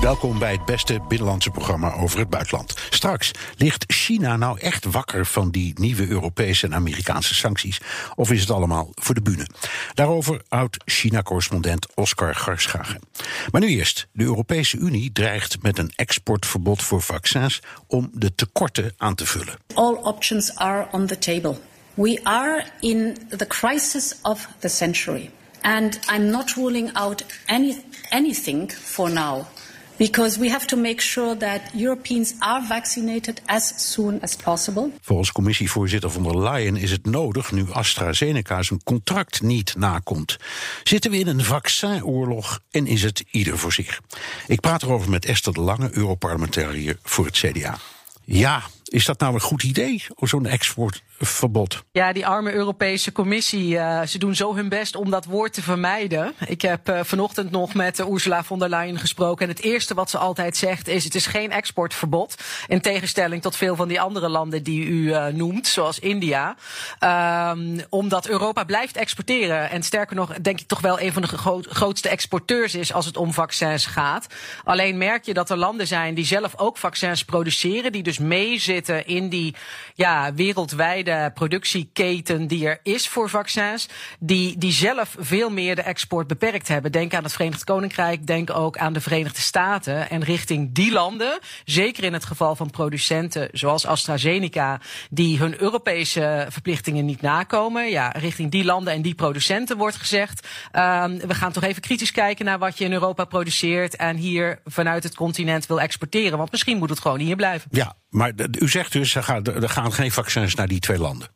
Welkom bij het beste binnenlandse programma over het buitenland. Straks, ligt China nou echt wakker van die nieuwe Europese en Amerikaanse sancties? Of is het allemaal voor de bühne? Daarover oud-China-correspondent Oscar Garschagen. Maar nu eerst, de Europese Unie dreigt met een exportverbod voor vaccins om de tekorten aan te vullen. All options are on the table. We are in the crisis of the century. And I'm not ruling out any, anything for now. Because we have to make sure that Europeans are vaccinated as soon as possible. Volgens commissievoorzitter von der Leyen is het nodig nu AstraZeneca zijn contract niet nakomt. Zitten we in een vaccinoorlog en is het ieder voor zich? Ik praat erover met Esther de Lange, Europarlementariër voor het CDA. Ja, is dat nou een goed idee, zo'n exportverbod? Ja, die arme Europese Commissie, uh, ze doen zo hun best om dat woord te vermijden. Ik heb uh, vanochtend nog met uh, Ursula von der Leyen gesproken. En het eerste wat ze altijd zegt is: het is geen exportverbod. In tegenstelling tot veel van die andere landen die u noemt, zoals India. Um, omdat Europa blijft exporteren. En sterker nog, denk ik toch wel een van de gro grootste exporteurs is als het om vaccins gaat. Alleen merk je dat er landen zijn die zelf ook vaccins produceren, die dus meezitten in die ja, wereldwijde productieketen die er is voor vaccins, die, die zelf veel meer de export beperkt hebben. Denk aan het Verenigd Koninkrijk, denk ook aan de Verenigde Staten. En richting die landen, zeker in het geval van producenten zoals AstraZeneca, die hun Europese verplichtingen niet nakomen, ja, richting die landen en die producenten wordt gezegd: um, we gaan toch even kritisch kijken naar wat je in Europa produceert en hier vanuit het continent wil exporteren. Want misschien moet het gewoon hier blijven. Ja, maar u zegt dus, er gaan, er gaan geen vaccins naar die twee landen.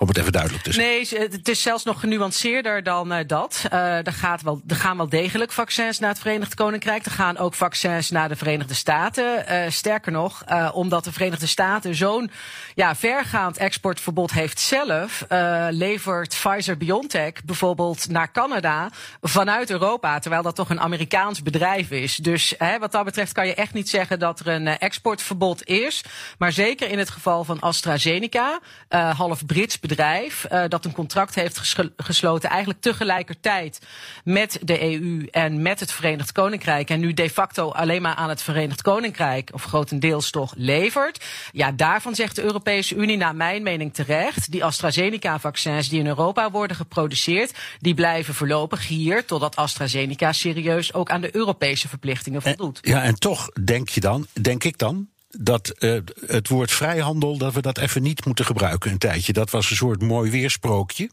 Om het even duidelijk te. Nee, het is zelfs nog genuanceerder dan uh, dat. Uh, er, gaat wel, gaan wel degelijk vaccins naar het Verenigd Koninkrijk. Er gaan ook vaccins naar de Verenigde Staten. Uh, sterker nog, omdat de Verenigde Staten zo'n ja, vergaand exportverbod heeft zelf, levert Pfizer-BioNTech bijvoorbeeld naar Canada vanuit Europa. Terwijl dat toch een Amerikaans bedrijf is. Dus hè, wat dat betreft kan je echt niet zeggen dat er een exportverbod is. Maar zeker in het geval van AstraZeneca, half Brits bedrijf bedrijf uh, dat een contract heeft gesloten, eigenlijk tegelijkertijd met de EU en met het Verenigd Koninkrijk. En nu de facto alleen maar aan het Verenigd Koninkrijk, of grotendeels toch, levert. Ja, daarvan zegt de Europese Unie, naar mijn mening terecht, die AstraZeneca-vaccins die in Europa worden geproduceerd, die blijven voorlopig hier totdat AstraZeneca serieus ook aan de Europese verplichtingen voldoet. En, ja, en toch denk je dan, denk ik dan, dat uh, het woord vrijhandel, dat we dat even niet moeten gebruiken een tijdje. Dat was een soort mooi weersprookje.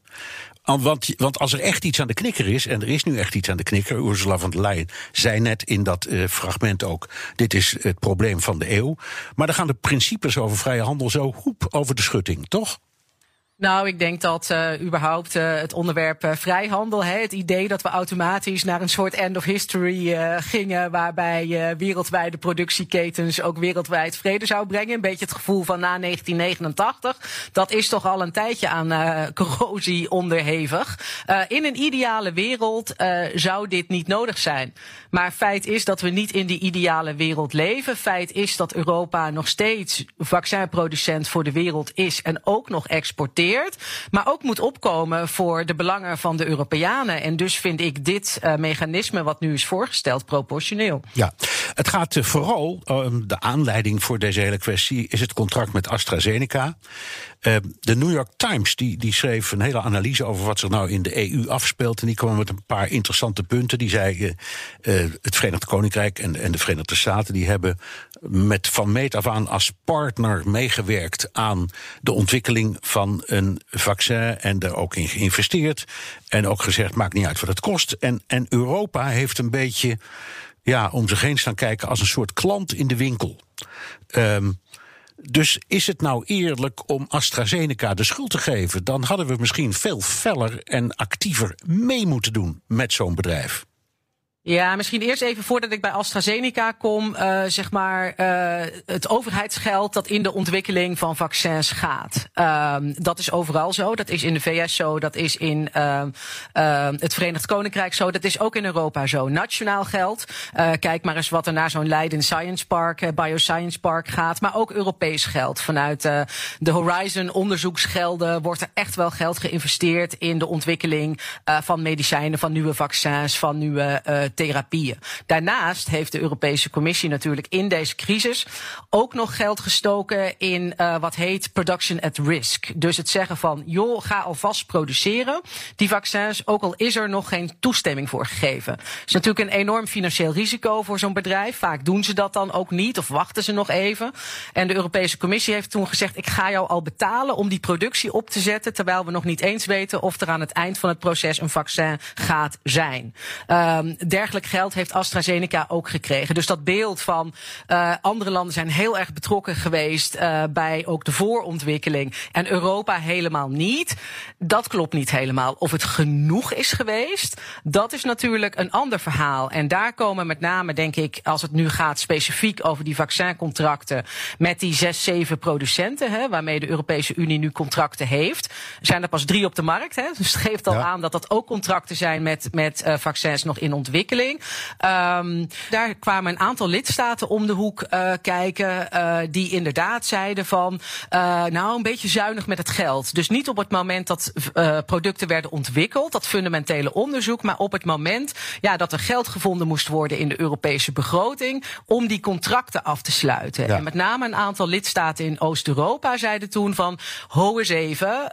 Want, want als er echt iets aan de knikker is, en er is nu echt iets aan de knikker, Ursula von der Leyen zei net in dat uh, fragment ook: dit is het probleem van de eeuw. Maar dan gaan de principes over vrije handel zo hoep over de schutting, toch? Nou, ik denk dat uh, überhaupt uh, het onderwerp uh, vrijhandel, het idee dat we automatisch naar een soort end of history gingen, waarbij wereldwijde productieketens ook wereldwijd vrede zou brengen. Een beetje het gevoel van na 1989. Dat is toch al een tijdje aan corrosie onderhevig. in een ideale wereld zou dit niet nodig zijn. Maar feit is dat we niet in die ideale wereld leven. Feit is dat Europa nog steeds vaccinproducent voor de wereld is en ook nog exporteert maar ook moet opkomen voor de belangen van de Europeanen. En dus vind ik dit uh, mechanisme wat nu is voorgesteld proportioneel. Ja, het gaat uh, vooral, uh, de aanleiding voor deze hele kwestie is het contract met AstraZeneca. Uh, de New York Times die, die schreef een hele analyse over wat zich nou in de EU afspeelt. En die kwam met een paar interessante punten. Die zei: uh, het Verenigd Koninkrijk en, en de Verenigde Staten die hebben met van meet af aan als partner meegewerkt aan de ontwikkeling van een vaccin en er ook in geïnvesteerd. En ook gezegd: maakt niet uit wat het kost. En, en Europa heeft een beetje ja, om zich heen staan kijken als een soort klant in de winkel. Um, dus is het nou eerlijk om AstraZeneca de schuld te geven? Dan hadden we misschien veel feller en actiever mee moeten doen met zo'n bedrijf. Ja, misschien eerst even voordat ik bij AstraZeneca kom, uh, zeg maar uh, het overheidsgeld dat in de ontwikkeling van vaccins gaat. Uh, dat is overal zo. Dat is in de VS zo. Dat is in ehm, ehm, het Verenigd Koninkrijk zo. Dat is ook in Europa zo. Nationaal geld. Uh, kijk maar eens wat er naar zo'n Leiden Science Park, Bioscience Park gaat. Maar ook Europees geld. Vanuit de Horizon onderzoeksgelden wordt er echt wel geld geïnvesteerd in de ontwikkeling van medicijnen, van nieuwe vaccins, van nieuwe therapieën. Daarnaast heeft de Europese Commissie natuurlijk in deze crisis ook nog geld gestoken in uh, wat heet production at risk. Dus het zeggen van, joh, ga alvast produceren die vaccins, ook al is er nog geen toestemming voor gegeven. Het is natuurlijk een enorm financieel risico voor zo'n bedrijf. Vaak doen ze dat dan ook niet of wachten ze nog even. En de Europese Commissie heeft toen gezegd, ik ga jou al betalen om die productie op te zetten, terwijl we nog niet eens weten of er aan het eind van het proces een vaccin gaat zijn. Um, dergelijk geld heeft AstraZeneca ook gekregen. Dus dat beeld van uh, andere landen zijn heel erg betrokken geweest uh, bij ook de voorontwikkeling en Europa helemaal niet. Dat klopt niet helemaal. Of het genoeg is geweest, dat is natuurlijk een ander verhaal. En daar komen met name, denk ik, als het nu gaat specifiek over die vaccincontracten met die zes, zeven producenten, hè, waarmee de Europese Unie nu contracten heeft. Er zijn er pas drie op de markt. Hè, dus het geeft al ja. aan dat dat ook contracten zijn met, met uh, vaccins nog in ontwikkeling. Um, daar kwamen een aantal lidstaten om de hoek uh, kijken, uh, die inderdaad zeiden van, uh, nou een beetje zuinig met het geld. Dus niet op het moment dat producten werden ontwikkeld, dat fundamentele onderzoek, maar op het moment ja, dat er geld gevonden moest worden in de Europese begroting om die contracten af te sluiten. Ja. En met name een aantal lidstaten in Oost-Europa zeiden toen van, ho eens even,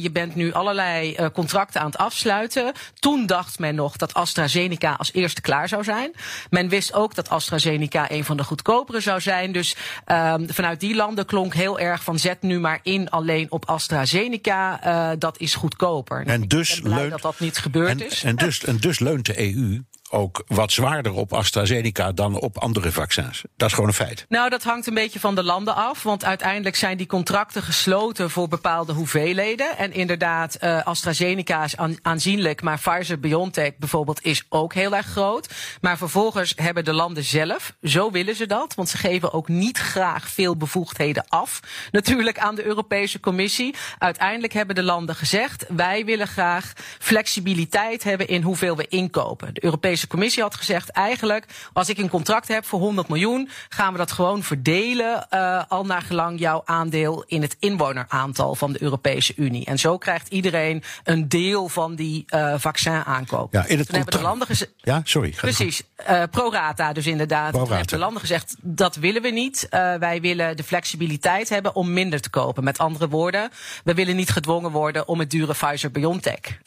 je bent nu allerlei contracten aan het afsluiten. Toen dacht men nog dat AstraZeneca als eerste klaar klaar zou zijn. Men wist ook dat AstraZeneca een van de goedkopere zou zijn. Dus um, vanuit die landen klonk heel erg van zet nu maar in alleen op AstraZeneca. Uh, dat is goedkoper. En dus leunt, dat dat niet gebeurd en, is. En dus, en dus leunt de EU ook wat zwaarder op AstraZeneca dan op andere vaccins. Dat is gewoon een feit. Nou, dat hangt een beetje van de landen af. Want uiteindelijk zijn die contracten gesloten voor bepaalde hoeveelheden. En inderdaad, uh, AstraZeneca is aan, aanzienlijk. Maar Pfizer-BioNTech bijvoorbeeld is ook heel erg groot. Maar vervolgens hebben de landen zelf, zo willen ze dat. Want ze geven ook niet graag veel bevoegdheden af. Natuurlijk aan de Europese Commissie. Uiteindelijk hebben de landen gezegd, wij willen graag flexibiliteit hebben in hoeveel we inkopen. De Europese Commissie had gezegd: eigenlijk, als ik een contract heb voor 100 miljoen, gaan we dat gewoon verdelen, uh, al naar gelang jouw aandeel in het inwoneraantal van de Europese Unie. En zo krijgt iedereen een deel van die uh, vaccinaankoop. Ja, in het Toen hebben de landen gezegd. Ja, sorry. Precies. Uh, pro rata, dus inderdaad. Pro hebben de landen gezegd: dat willen we niet. Wij willen de flexibiliteit hebben om minder te kopen. Met andere woorden, we willen niet gedwongen worden om het dure Pfizer-BioNTech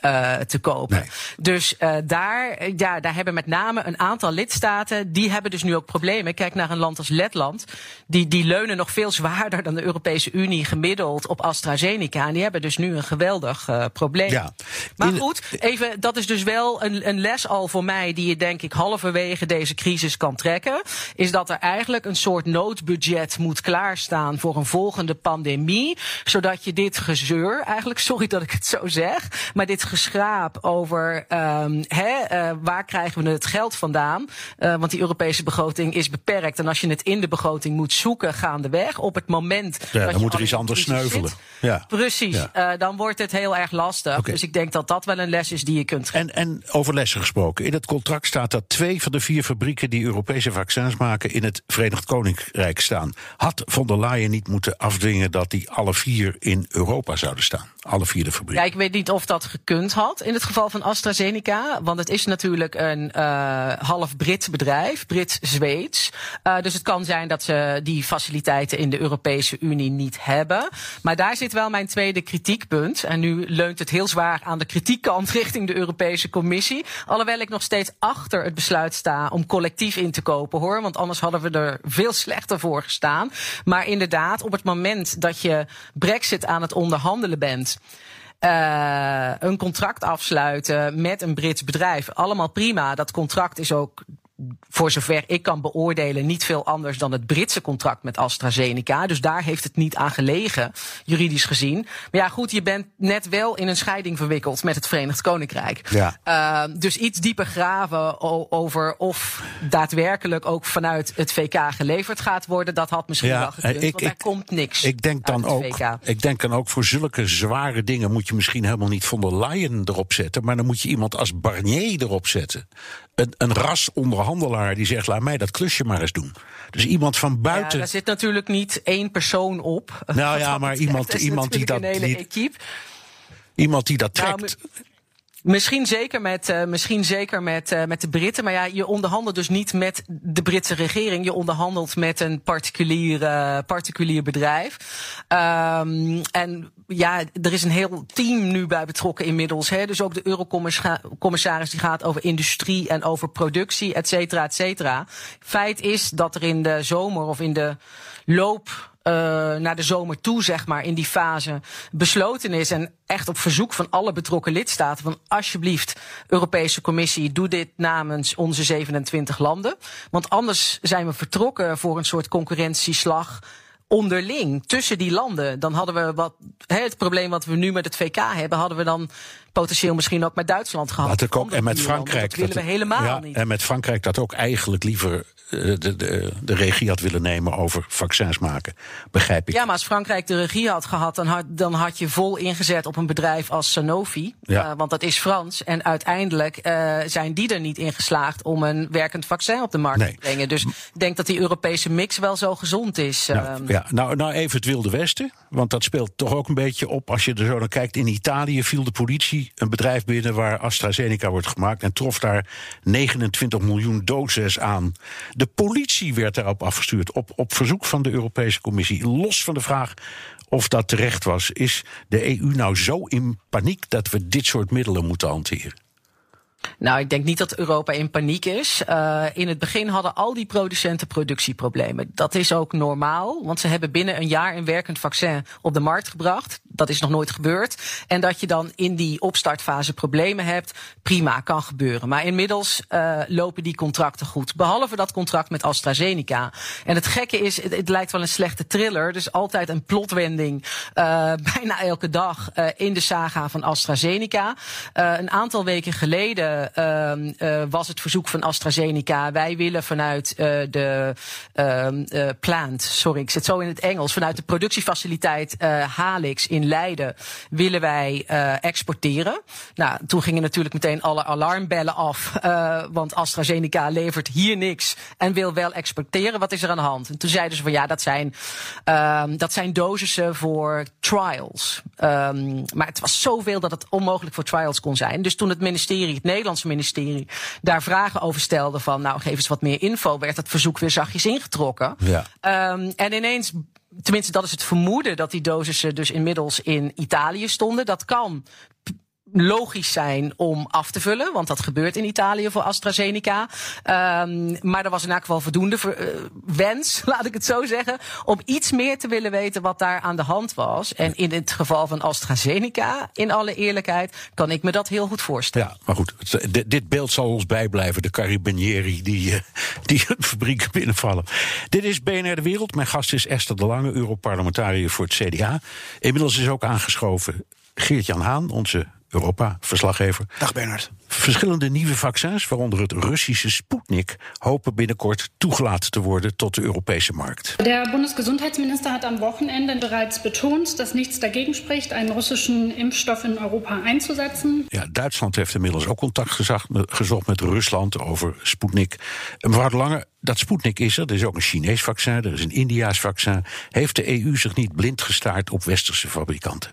te kopen. Nee. Dus daar, ja, daar hebben met name een aantal lidstaten, die hebben dus nu ook problemen. Kijk naar een land als Letland. Die, die leunen nog veel zwaarder dan de Europese Unie gemiddeld op AstraZeneca. En die hebben dus nu een geweldig uh, probleem. Ja. Maar goed, even, dat is dus wel een, een les al voor mij die je denk ik halverwege deze crisis kan trekken. Is dat er eigenlijk een soort noodbudget moet klaarstaan voor een volgende pandemie. Zodat je dit gezeur, eigenlijk, sorry dat ik het zo zeg, maar dit geschraap over um, hè, uh, waar krijgen we het geld vandaan? Uh, want die Europese begroting is beperkt. En als je het in de begroting moet zoeken gaandeweg, op het moment. Ja, dat dan moet er iets anders sneuvelen. Zit, ja. Precies, ja. Uh, dan wordt het heel erg lastig. Okay. Dus ik denk dat dat wel een les is die je kunt trekken. En, en over lessen gesproken. In het contract staat dat twee van de vier fabrieken die Europese vaccins maken in het Verenigd Koninkrijk staan. Had von der Leyen niet moeten afdwingen dat die alle vier in Europa zouden staan? Alle vier de fabrieken. Ja, ik weet niet of dat gekund had in het geval van AstraZeneca. Want het is natuurlijk een uh, half Brits bedrijf, Brits-Zweeds. Uh, dus het kan zijn dat ze die faciliteiten in de Europese Unie niet hebben. Maar daar zit wel mijn tweede kritiekpunt. En nu leunt het heel zwaar aan de kritiekkant richting de Europese Commissie. Alhoewel ik nog steeds achter het besluit sta om collectief in te kopen hoor. Want anders hadden we er veel slechter voor gestaan. Maar inderdaad, op het moment dat je Brexit aan het onderhandelen bent. Uh, een contract afsluiten met een Brits bedrijf. Allemaal prima. Dat contract is ook voor zover ik kan beoordelen, niet veel anders dan het Britse contract met AstraZeneca. Dus daar heeft het niet aan gelegen, juridisch gezien. Maar ja, goed, je bent net wel in een scheiding verwikkeld met het Verenigd Koninkrijk. Ja. Uh, dus iets dieper graven over of daadwerkelijk ook vanuit het VK geleverd gaat worden, dat had misschien Ja, wel gekund. ik- want ik- er komt niks. Ik denk, dan ook, VK. ik denk dan ook voor zulke zware dingen moet je misschien helemaal niet von der Leyen erop zetten. Maar dan moet je iemand als Barnier erop zetten. Een, een rasonderhandelaar die zegt: laat mij dat klusje maar eens doen. Dus iemand van Ja, buiten. daar zit natuurlijk niet één persoon op. Nou ja, maar iemand- iemand die dat- Een hele die- equipe. iemand die dat Nou, trekt. Misschien zeker met, eh, misschien zeker met, eh, met de Britten. Maar ja, je onderhandelt dus niet met de Britse regering. Je onderhandelt met een particulier, eh, particulier bedrijf. Ehm, en ja, er is een heel team nu bij betrokken inmiddels. Hè? Dus ook de eurocommissaris die gaat over industrie en over productie, et cetera, et cetera. Feit is dat er in de zomer of in de loop eh, naar de zomer toe, zeg maar, in die fase besloten is. En echt op verzoek van alle betrokken lidstaten. Van alsjeblieft, Europese Commissie, doe dit namens onze 27 landen. Want anders zijn we vertrokken voor een soort concurrentieslag onderling tussen die landen. Dan hadden we wat, het probleem wat we nu met het VK hebben, hadden we dan potentieel misschien ook met Duitsland gehad. Ik ook, en met. Frankrijk. Dat willen we helemaal ja, niet. En met Frankrijk dat ook eigenlijk liever eh, de, de, de regie had willen nemen over vaccins maken. Begrijp ik. Ja, maar als Frankrijk de regie had gehad, dan had, dan had je vol ingezet op een bedrijf als Sanofi. Ja. Eh, want dat is Frans. En uiteindelijk eh, zijn die er niet in geslaagd om een werkend vaccin op de markt Nee. te brengen. Dus ik denk dat die Europese mix wel zo gezond is. Nou, Ehm, ja, nou, nou even het Wilde Westen. Want dat speelt toch ook een beetje op. Als je er zo naar kijkt. In Italië viel de politie een bedrijf binnen waar AstraZeneca wordt gemaakt. En trof daar 29 miljoen doses aan. De politie werd daarop afgestuurd. Op, op verzoek van de Europese Commissie. Los van de vraag of dat terecht was. Is de EU nou zo in paniek dat we dit soort middelen moeten hanteren? Nou, ik denk niet dat Europa in paniek is. Uh, in het begin hadden al die producenten productieproblemen. Dat is ook normaal, want ze hebben binnen een jaar een werkend vaccin op de markt gebracht. Dat is nog nooit gebeurd. En dat je dan in die opstartfase problemen hebt, prima, kan gebeuren. Maar inmiddels uh, lopen die contracten goed. Behalve dat contract met AstraZeneca. En het gekke is, het, lijkt wel een slechte thriller. Dus altijd een plotwending, uh, bijna elke dag in de saga van AstraZeneca. een aantal weken geleden was het verzoek van AstraZeneca. Wij willen vanuit uh, de uh, plant, sorry, ik zit zo in het Engels, vanuit de productiefaciliteit Halix in Leiden willen wij exporteren. Nou, toen gingen natuurlijk meteen alle alarmbellen af, want AstraZeneca levert hier niks en wil wel exporteren. Wat is er aan de hand? En toen zeiden ze van ja, dat zijn, dat zijn dosissen voor trials. Maar het was zoveel dat het onmogelijk voor trials kon zijn. Dus toen het ministerie, het Nederlandse ministerie, daar vragen over stelde van, nou geef eens wat meer info, werd het verzoek weer zachtjes ingetrokken. Ja. Um, en ineens, tenminste dat is het vermoeden, dat die dosissen dus inmiddels in Italië stonden. Dat kan logisch zijn om af te vullen, want dat gebeurt in Italië voor AstraZeneca. Um, maar er was in elk geval voldoende uh, wens, laat ik het zo zeggen, om iets meer te willen weten wat daar aan de hand was. En in het geval van AstraZeneca, in alle eerlijkheid, kan ik me dat heel goed voorstellen. Ja, maar goed, dit, dit beeld zal ons bijblijven, de Carabinieri die, uh, die fabriek binnenvallen. Dit is BNR De Wereld. Mijn gast is Esther de Lange, Europarlementariër voor het CDA. Inmiddels is ook aangeschoven Geert-Jan Haan, onze Europa-verslaggever. Dag Bernard. Verschillende nieuwe vaccins, waaronder het Russische Sputnik, hopen binnenkort toegelaten te worden tot de Europese markt. Der Bundesgesundheitsminister hat am Wochenende bereits betont, dass nichts dagegen spricht, einen russischen Impfstoff in Europa einzusetzen. Ja, Duitsland heeft inmiddels ook contact gezocht met, gezocht met Rusland over Sputnik. Mevrouw de Lange, dat Sputnik is er. Er is ook een Chinees vaccin, er is een Indiaas vaccin. Heeft de EU zich niet blind gestaard op westerse fabrikanten?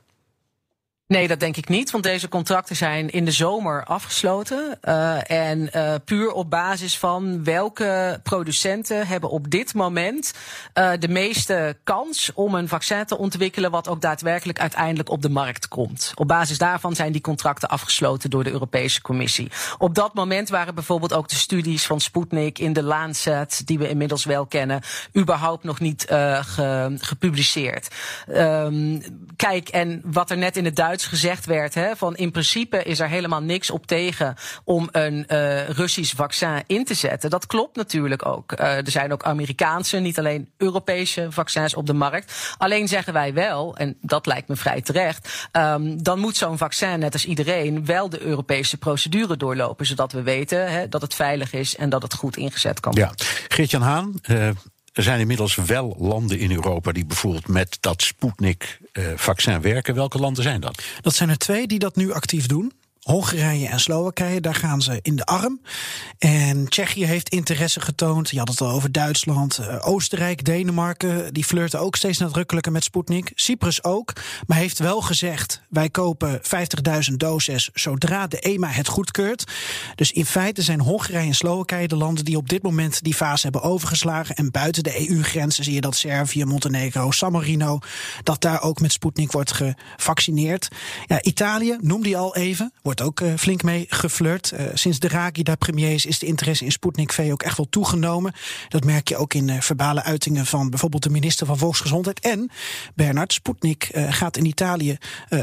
Nee, dat denk ik niet, want deze contracten zijn in de zomer afgesloten. Uh, en uh, puur op basis van welke producenten hebben op dit moment uh, de meeste kans om een vaccin te ontwikkelen wat ook daadwerkelijk uiteindelijk op de markt komt. Op basis daarvan zijn die contracten afgesloten door de Europese Commissie. Op dat moment waren bijvoorbeeld ook de studies van Sputnik in de Lancet, die we inmiddels wel kennen, überhaupt nog niet ge, gepubliceerd. Um, kijk, en wat er net in het Duits Duits gezegd werd: hè, van in principe is er helemaal niks op tegen om een uh, Russisch vaccin in te zetten. Dat klopt natuurlijk ook. Uh, er zijn ook Amerikaanse, niet alleen Europese vaccins op de markt. Alleen zeggen wij wel, en dat lijkt me vrij terecht, um, dan moet zo'n vaccin, net als iedereen, wel de Europese procedure doorlopen, zodat we weten hè, dat het veilig is en dat het goed ingezet kan worden. Ja, Geert-Jan Haan. Uh, er zijn inmiddels wel landen in Europa die bijvoorbeeld met dat Sputnik-vaccin werken. Welke landen zijn dat? Dat zijn er twee die dat nu actief doen. Hongarije en Slowakije, daar gaan ze in de arm. En Tsjechië heeft interesse getoond. Je had het al over Duitsland, eh, Oostenrijk, Denemarken. Die flirten ook steeds nadrukkelijker met Sputnik. Cyprus ook, maar heeft wel gezegd: wij kopen 50.000 doses zodra de EMA het goedkeurt. Dus in feite zijn Hongarije en Slowakije de landen die op dit moment die fase hebben overgeslagen. En buiten de EU-grenzen zie je dat Servië, Montenegro, San Marino, dat daar ook met Sputnik wordt gevaccineerd. Ja, Italië, noem die al even, ook uh, flink mee geflirt. Uh, sinds Draghi daar premier is, de interesse in Sputnik V ook echt wel toegenomen. Dat merk je ook in uh, verbale uitingen van bijvoorbeeld de minister van Volksgezondheid. En Bernard, Sputnik gaat in Italië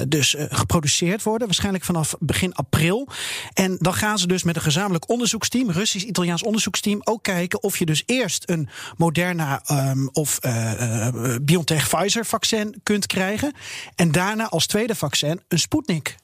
dus geproduceerd worden, waarschijnlijk vanaf begin april. En dan gaan ze dus met een gezamenlijk onderzoeksteam, Russisch-Italiaans onderzoeksteam, ook kijken of je dus eerst een Moderna um, of BioNTech-Pfizer vaccin kunt krijgen. En daarna als tweede vaccin een Sputnik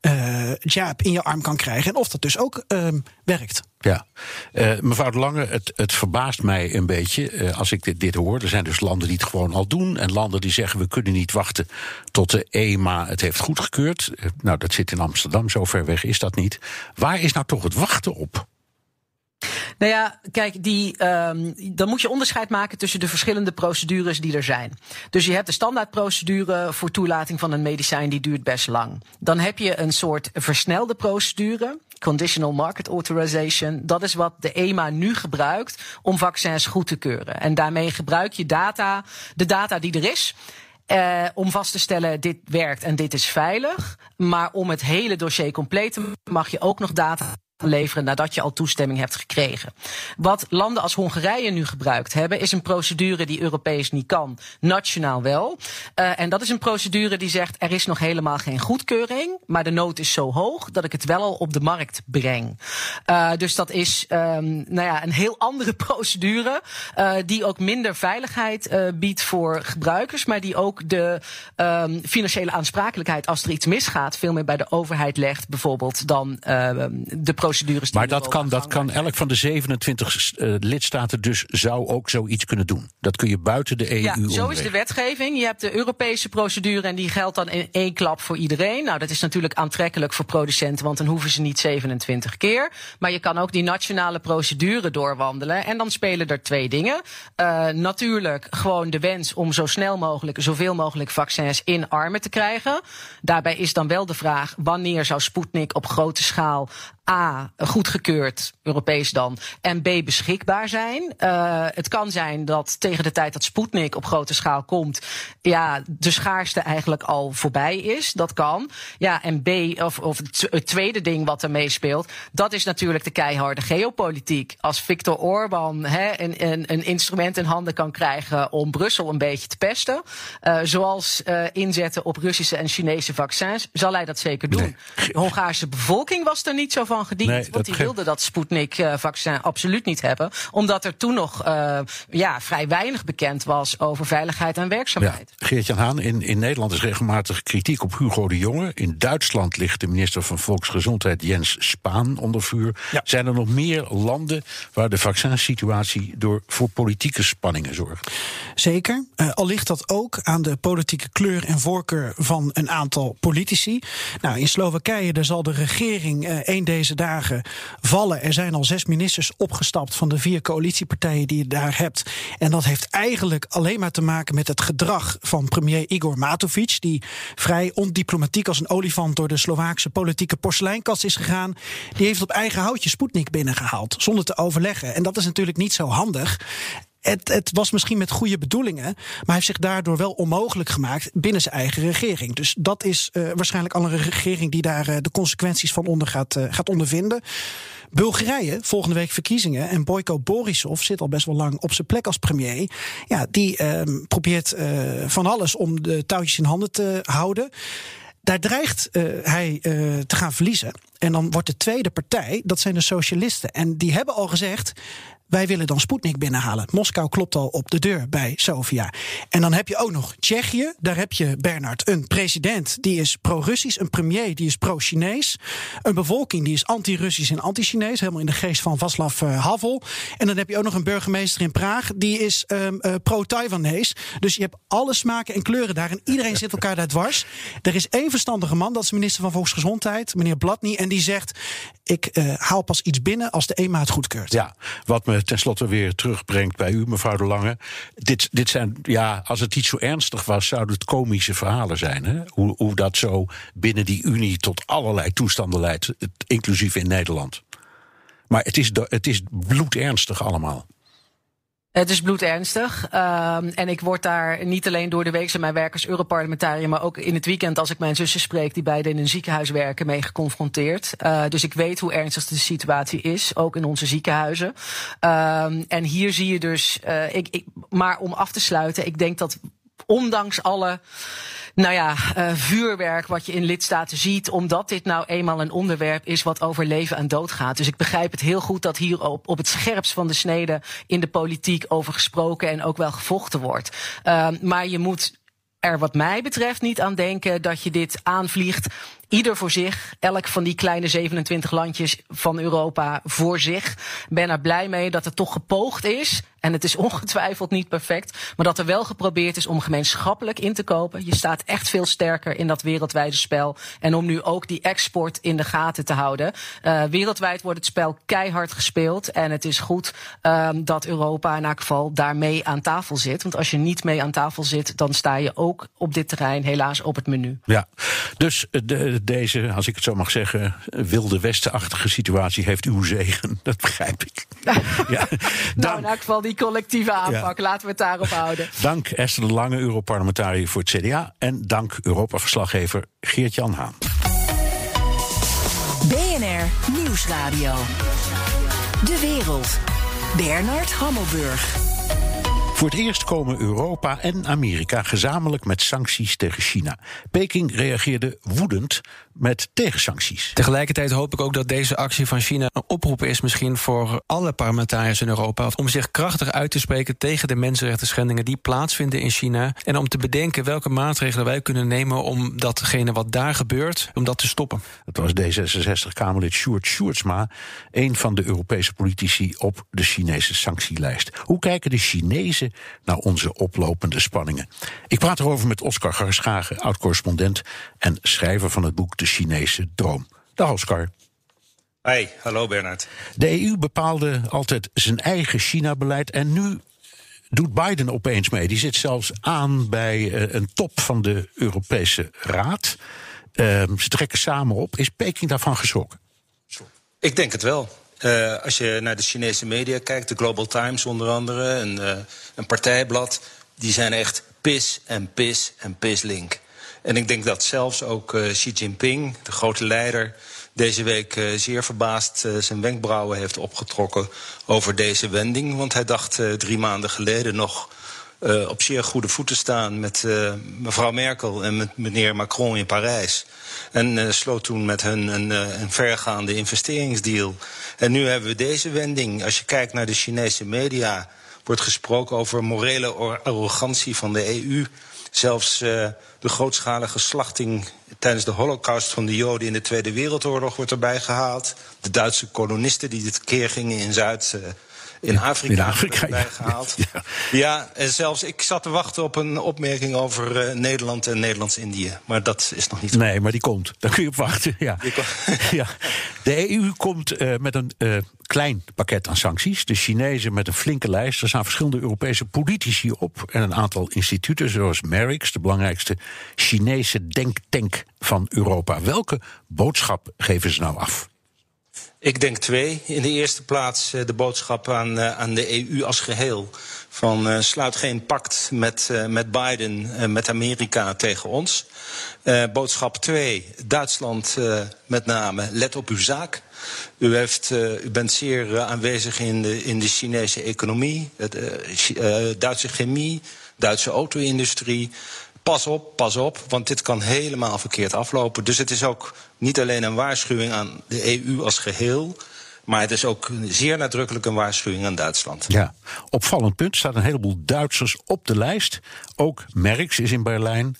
uh, jab in je arm kan krijgen. En of dat dus ook uh, werkt. Ja, uh, mevrouw de Lange, het, het verbaast mij een beetje uh, als ik dit, dit hoor. Er zijn dus landen die het gewoon al doen. En landen die zeggen we kunnen niet wachten tot de EMA het heeft goedgekeurd. nou, dat zit in Amsterdam, zo ver weg is dat niet. Waar is nou toch het wachten op? Nou ja, kijk, die, um, dan moet je onderscheid maken tussen de verschillende procedures die er zijn. Dus je hebt de standaardprocedure voor toelating van een medicijn, die duurt best lang. Dan heb je een soort versnelde procedure. Conditional Market Authorization. Dat is wat de EMA nu gebruikt om vaccins goed te keuren. En daarmee gebruik je data, de data die er is. Uh, om vast te stellen, dit werkt en dit is veilig. Maar om het hele dossier compleet te maken, mag je ook nog data leveren nadat je al toestemming hebt gekregen. Wat landen als Hongarije nu gebruikt hebben, is een procedure die Europees niet kan, nationaal wel. Uh, en dat is een procedure die zegt er is nog helemaal geen goedkeuring, maar de nood is zo hoog dat ik het wel al op de markt breng. Uh, dus dat is um, nou ja, een heel andere procedure, uh, die ook minder veiligheid biedt voor gebruikers, maar die ook de um, financiële aansprakelijkheid als er iets misgaat veel meer bij de overheid legt, bijvoorbeeld dan de procedures. maar dat kan, dat kan elk van de 27 uh, lidstaten dus zou ook zoiets kunnen doen. Dat kun je buiten de EU. Ja, zo is de wetgeving. Je hebt de Europese procedure en die geldt dan in één klap voor iedereen. Nou, dat is natuurlijk aantrekkelijk voor producenten, want dan hoeven ze niet 27 keer. Maar je kan ook die nationale procedure doorwandelen. En dan spelen er twee dingen. Uh, natuurlijk gewoon de wens om zo snel mogelijk, zoveel mogelijk vaccins in armen te krijgen. Daarbij is dan wel de vraag: wanneer zou Sputnik op grote schaal A, goedgekeurd, Europees dan, en B, beschikbaar zijn. Uh, het kan zijn dat tegen de tijd dat Sputnik op grote schaal komt, ja, de schaarste eigenlijk al voorbij is. Dat kan. Ja, en B, of, of het tweede ding wat er meespeelt, dat is natuurlijk de keiharde geopolitiek. Als Viktor Orban hè, een, een, een, instrument in handen kan krijgen om Brussel een beetje te pesten, uh, zoals uh, inzetten op Russische en Chinese vaccins, zal hij dat zeker doen. Nee. De Hongaarse bevolking was er niet zo van van gediend. Nee, want die wilde dat Sputnik-vaccin absoluut niet hebben. Omdat er toen nog uh, ja, vrij weinig bekend was over veiligheid en werkzaamheid. Ja, Geert-Jan Haan, in, in Nederland is regelmatig kritiek op Hugo de Jonge. In Duitsland ligt de minister van Volksgezondheid Jens Spaan onder vuur. Ja. Zijn er nog meer landen waar de vaccinsituatie door voor politieke spanningen zorgt? Zeker. Uh, al ligt dat ook aan de politieke kleur en voorkeur van een aantal politici. Nou, in Slowakije daar zal de regering uh, een deze dagen vallen. Er zijn al zes ministers opgestapt van de vier coalitiepartijen die je daar hebt. En dat heeft eigenlijk alleen maar te maken met het gedrag van premier Igor Matovic. Die vrij ondiplomatiek als een olifant door de Slovaakse politieke porseleinkast is gegaan. Die heeft op eigen houtje Sputnik binnengehaald. Zonder te overleggen. En dat is natuurlijk niet zo handig. Het, het, was misschien met goede bedoelingen, maar hij heeft zich daardoor wel onmogelijk gemaakt binnen zijn eigen regering. Dus dat is uh, waarschijnlijk al een regering die daar uh, de consequenties van onder gaat, uh, gaat ondervinden. Bulgarije, volgende week verkiezingen. En Boyko Borisov zit al best wel lang op zijn plek als premier. Ja, die probeert van alles om de touwtjes in handen te houden. daar dreigt hij te gaan verliezen. En dan wordt de tweede partij, dat zijn de socialisten. En die hebben al gezegd. Wij willen dan Sputnik binnenhalen. Moskou klopt al op de deur bij Sofia. En dan heb je ook nog Tsjechië. Daar heb je, Bernard, een president die is pro-Russisch. Een premier die is pro-Chinees. Een bevolking die is anti-Russisch en anti-Chinees. Helemaal in de geest van Václav uh, Havel. En dan heb je ook nog een burgemeester in Praag. Die is um, uh, pro-Taiwanese. Dus je hebt alle smaken en kleuren daar. En iedereen zit elkaar daar dwars. Er is één verstandige man, dat is minister van Volksgezondheid, meneer Blatny. En die zegt: Ik uh, haal pas iets binnen als de EMA het goedkeurt. Ja, wat me tenslotte weer terugbrengt bij u, mevrouw De Lange. Dit, dit zijn, ja, als het iets zo ernstig was, zouden het komische verhalen zijn. Hè? Hoe, hoe dat zo binnen die Unie tot allerlei toestanden leidt, inclusief in Nederland. Maar het is, het is bloedernstig allemaal. Het is bloedernstig. Uh, en ik word daar niet alleen door de week mijn werk als Europarlementariër, maar ook in het weekend als ik mijn zussen spreek die beide in een ziekenhuis werken, mee geconfronteerd. Uh, dus ik weet hoe ernstig de situatie is, ook in onze ziekenhuizen. Uh, en hier zie je dus, ik, ik, maar om af te sluiten, ik denk dat ondanks alle nou ja, uh, vuurwerk wat je in lidstaten ziet, omdat dit nou eenmaal een onderwerp is wat over leven en dood gaat. Dus ik begrijp het heel goed dat hier op, op het scherpst van de snede in de politiek over gesproken en ook wel gevochten wordt. Uh, maar je moet er wat mij betreft niet aan denken dat je dit aanvliegt Ieder voor zich, elk van die kleine 27 landjes van Europa voor zich. Ben er blij mee dat het toch gepoogd is. En het is ongetwijfeld niet perfect. Maar dat er wel geprobeerd is om gemeenschappelijk in te kopen. Je staat echt veel sterker in dat wereldwijde spel. En om nu ook die export in de gaten te houden. Uh, wereldwijd wordt het spel keihard gespeeld. En het is goed uh, dat Europa in elk geval daarmee aan tafel zit. Want als je niet mee aan tafel zit, dan sta je ook op dit terrein helaas op het menu. Ja, dus de, deze, als ik het zo mag zeggen, wilde westenachtige situatie heeft uw zegen. Dat begrijp ik. ja, nou, in elk geval die collectieve aanpak. Laten we het daarop houden. Dank Esther de Lange, Europarlementariër voor het CDA. En dank Europa-verslaggever Geert-Jan Haan. BNR Nieuwsradio. De wereld. Bernard Hammelburg. Voor het eerst komen Europa en Amerika gezamenlijk met sancties tegen China. Peking reageerde woedend met tegensancties. Tegelijkertijd hoop ik ook dat deze actie van China een oproep is, misschien voor alle parlementariërs in Europa, om zich krachtig uit te spreken tegen de mensenrechten schendingen die plaatsvinden in China. En om te bedenken welke maatregelen wij kunnen nemen om datgene wat daar gebeurt, om dat te stoppen. Het was D66-Kamerlid Sjoerd Sjoerdsma, een van de Europese politici op de Chinese sanctielijst. Hoe kijken de Chinezen naar onze oplopende spanningen? Ik praat erover met Oscar Garschagen, oud-correspondent en schrijver van het boek De Chinese droom. Dag Oscar. Hi, hallo Bernard. De EU bepaalde altijd zijn eigen China-beleid en nu doet Biden opeens mee. Die zit zelfs aan bij uh, een top van de Europese Raad. Uh, ze trekken samen op. Is Peking daarvan geschrokken? Ik denk het wel. Uh, als je naar de Chinese media kijkt, de Global Times onder andere, een, uh, een partijblad, die zijn echt pis en pis en pislink. En ik denk dat zelfs ook uh, Xi Jinping, de grote leider, deze week uh, zeer verbaasd uh, zijn wenkbrauwen heeft opgetrokken over deze wending. Want hij dacht drie maanden geleden nog op zeer goede voeten staan met mevrouw Merkel en met meneer Macron in Parijs. En sloot toen met hun een, een vergaande investeringsdeal. En nu hebben we deze wending. Als je kijkt naar de Chinese media, wordt gesproken over morele arrogantie van de EU. Zelfs uh, de grootschalige slachting tijdens de holocaust van de Joden in de Tweede Wereldoorlog wordt erbij gehaald. De Duitse kolonisten die dit keer gingen in Zuid. Uh, in Afrika, in Afrika ja. gehaald. Ja. ja. en zelfs ik zat te wachten op een opmerking over uh, Nederland en Nederlands-Indië. Maar dat is nog niet. Nee, maar die komt. Daar kun je op wachten. Ja. ja. De EU komt uh, met een uh, klein pakket aan sancties. De Chinezen met een flinke lijst. Er staan verschillende Europese politici op. En een aantal instituten, zoals Merix, de belangrijkste Chinese denktank van Europa. Welke boodschap geven ze nou af? Ik denk twee. In de eerste plaats de boodschap aan, aan de EU als geheel. Van uh, sluit geen pact met, met Biden en met Amerika tegen ons. Boodschap twee, Duitsland met name, let op uw zaak. U, heeft, u bent zeer aanwezig in de, in de Chinese economie, de, Duitse chemie, Duitse auto-industrie. pas op, pas op, want dit kan helemaal verkeerd aflopen. Dus het is ook niet alleen een waarschuwing aan de EU als geheel. Maar het is ook zeer nadrukkelijk een waarschuwing aan Duitsland. Ja, opvallend punt. staat een heleboel Duitsers op de lijst. Ook Merckx is in Berlijn.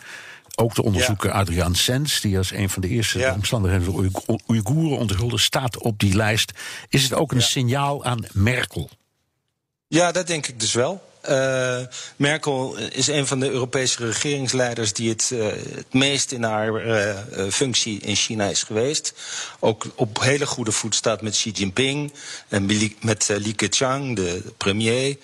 Ook de onderzoeker Adriaan Sens, die als een van de eerste Ja. omstandigheden de Oeigoeren onthulde, staat op die lijst. Is het ook een signaal aan Merkel? Ja, dat denk ik dus wel. Eh, Merkel is een van de Europese regeringsleiders die het, eh, het meest in haar eh, functie in China is geweest. Ook op hele goede voet staat met Xi Jinping en met Li Keqiang, de premier.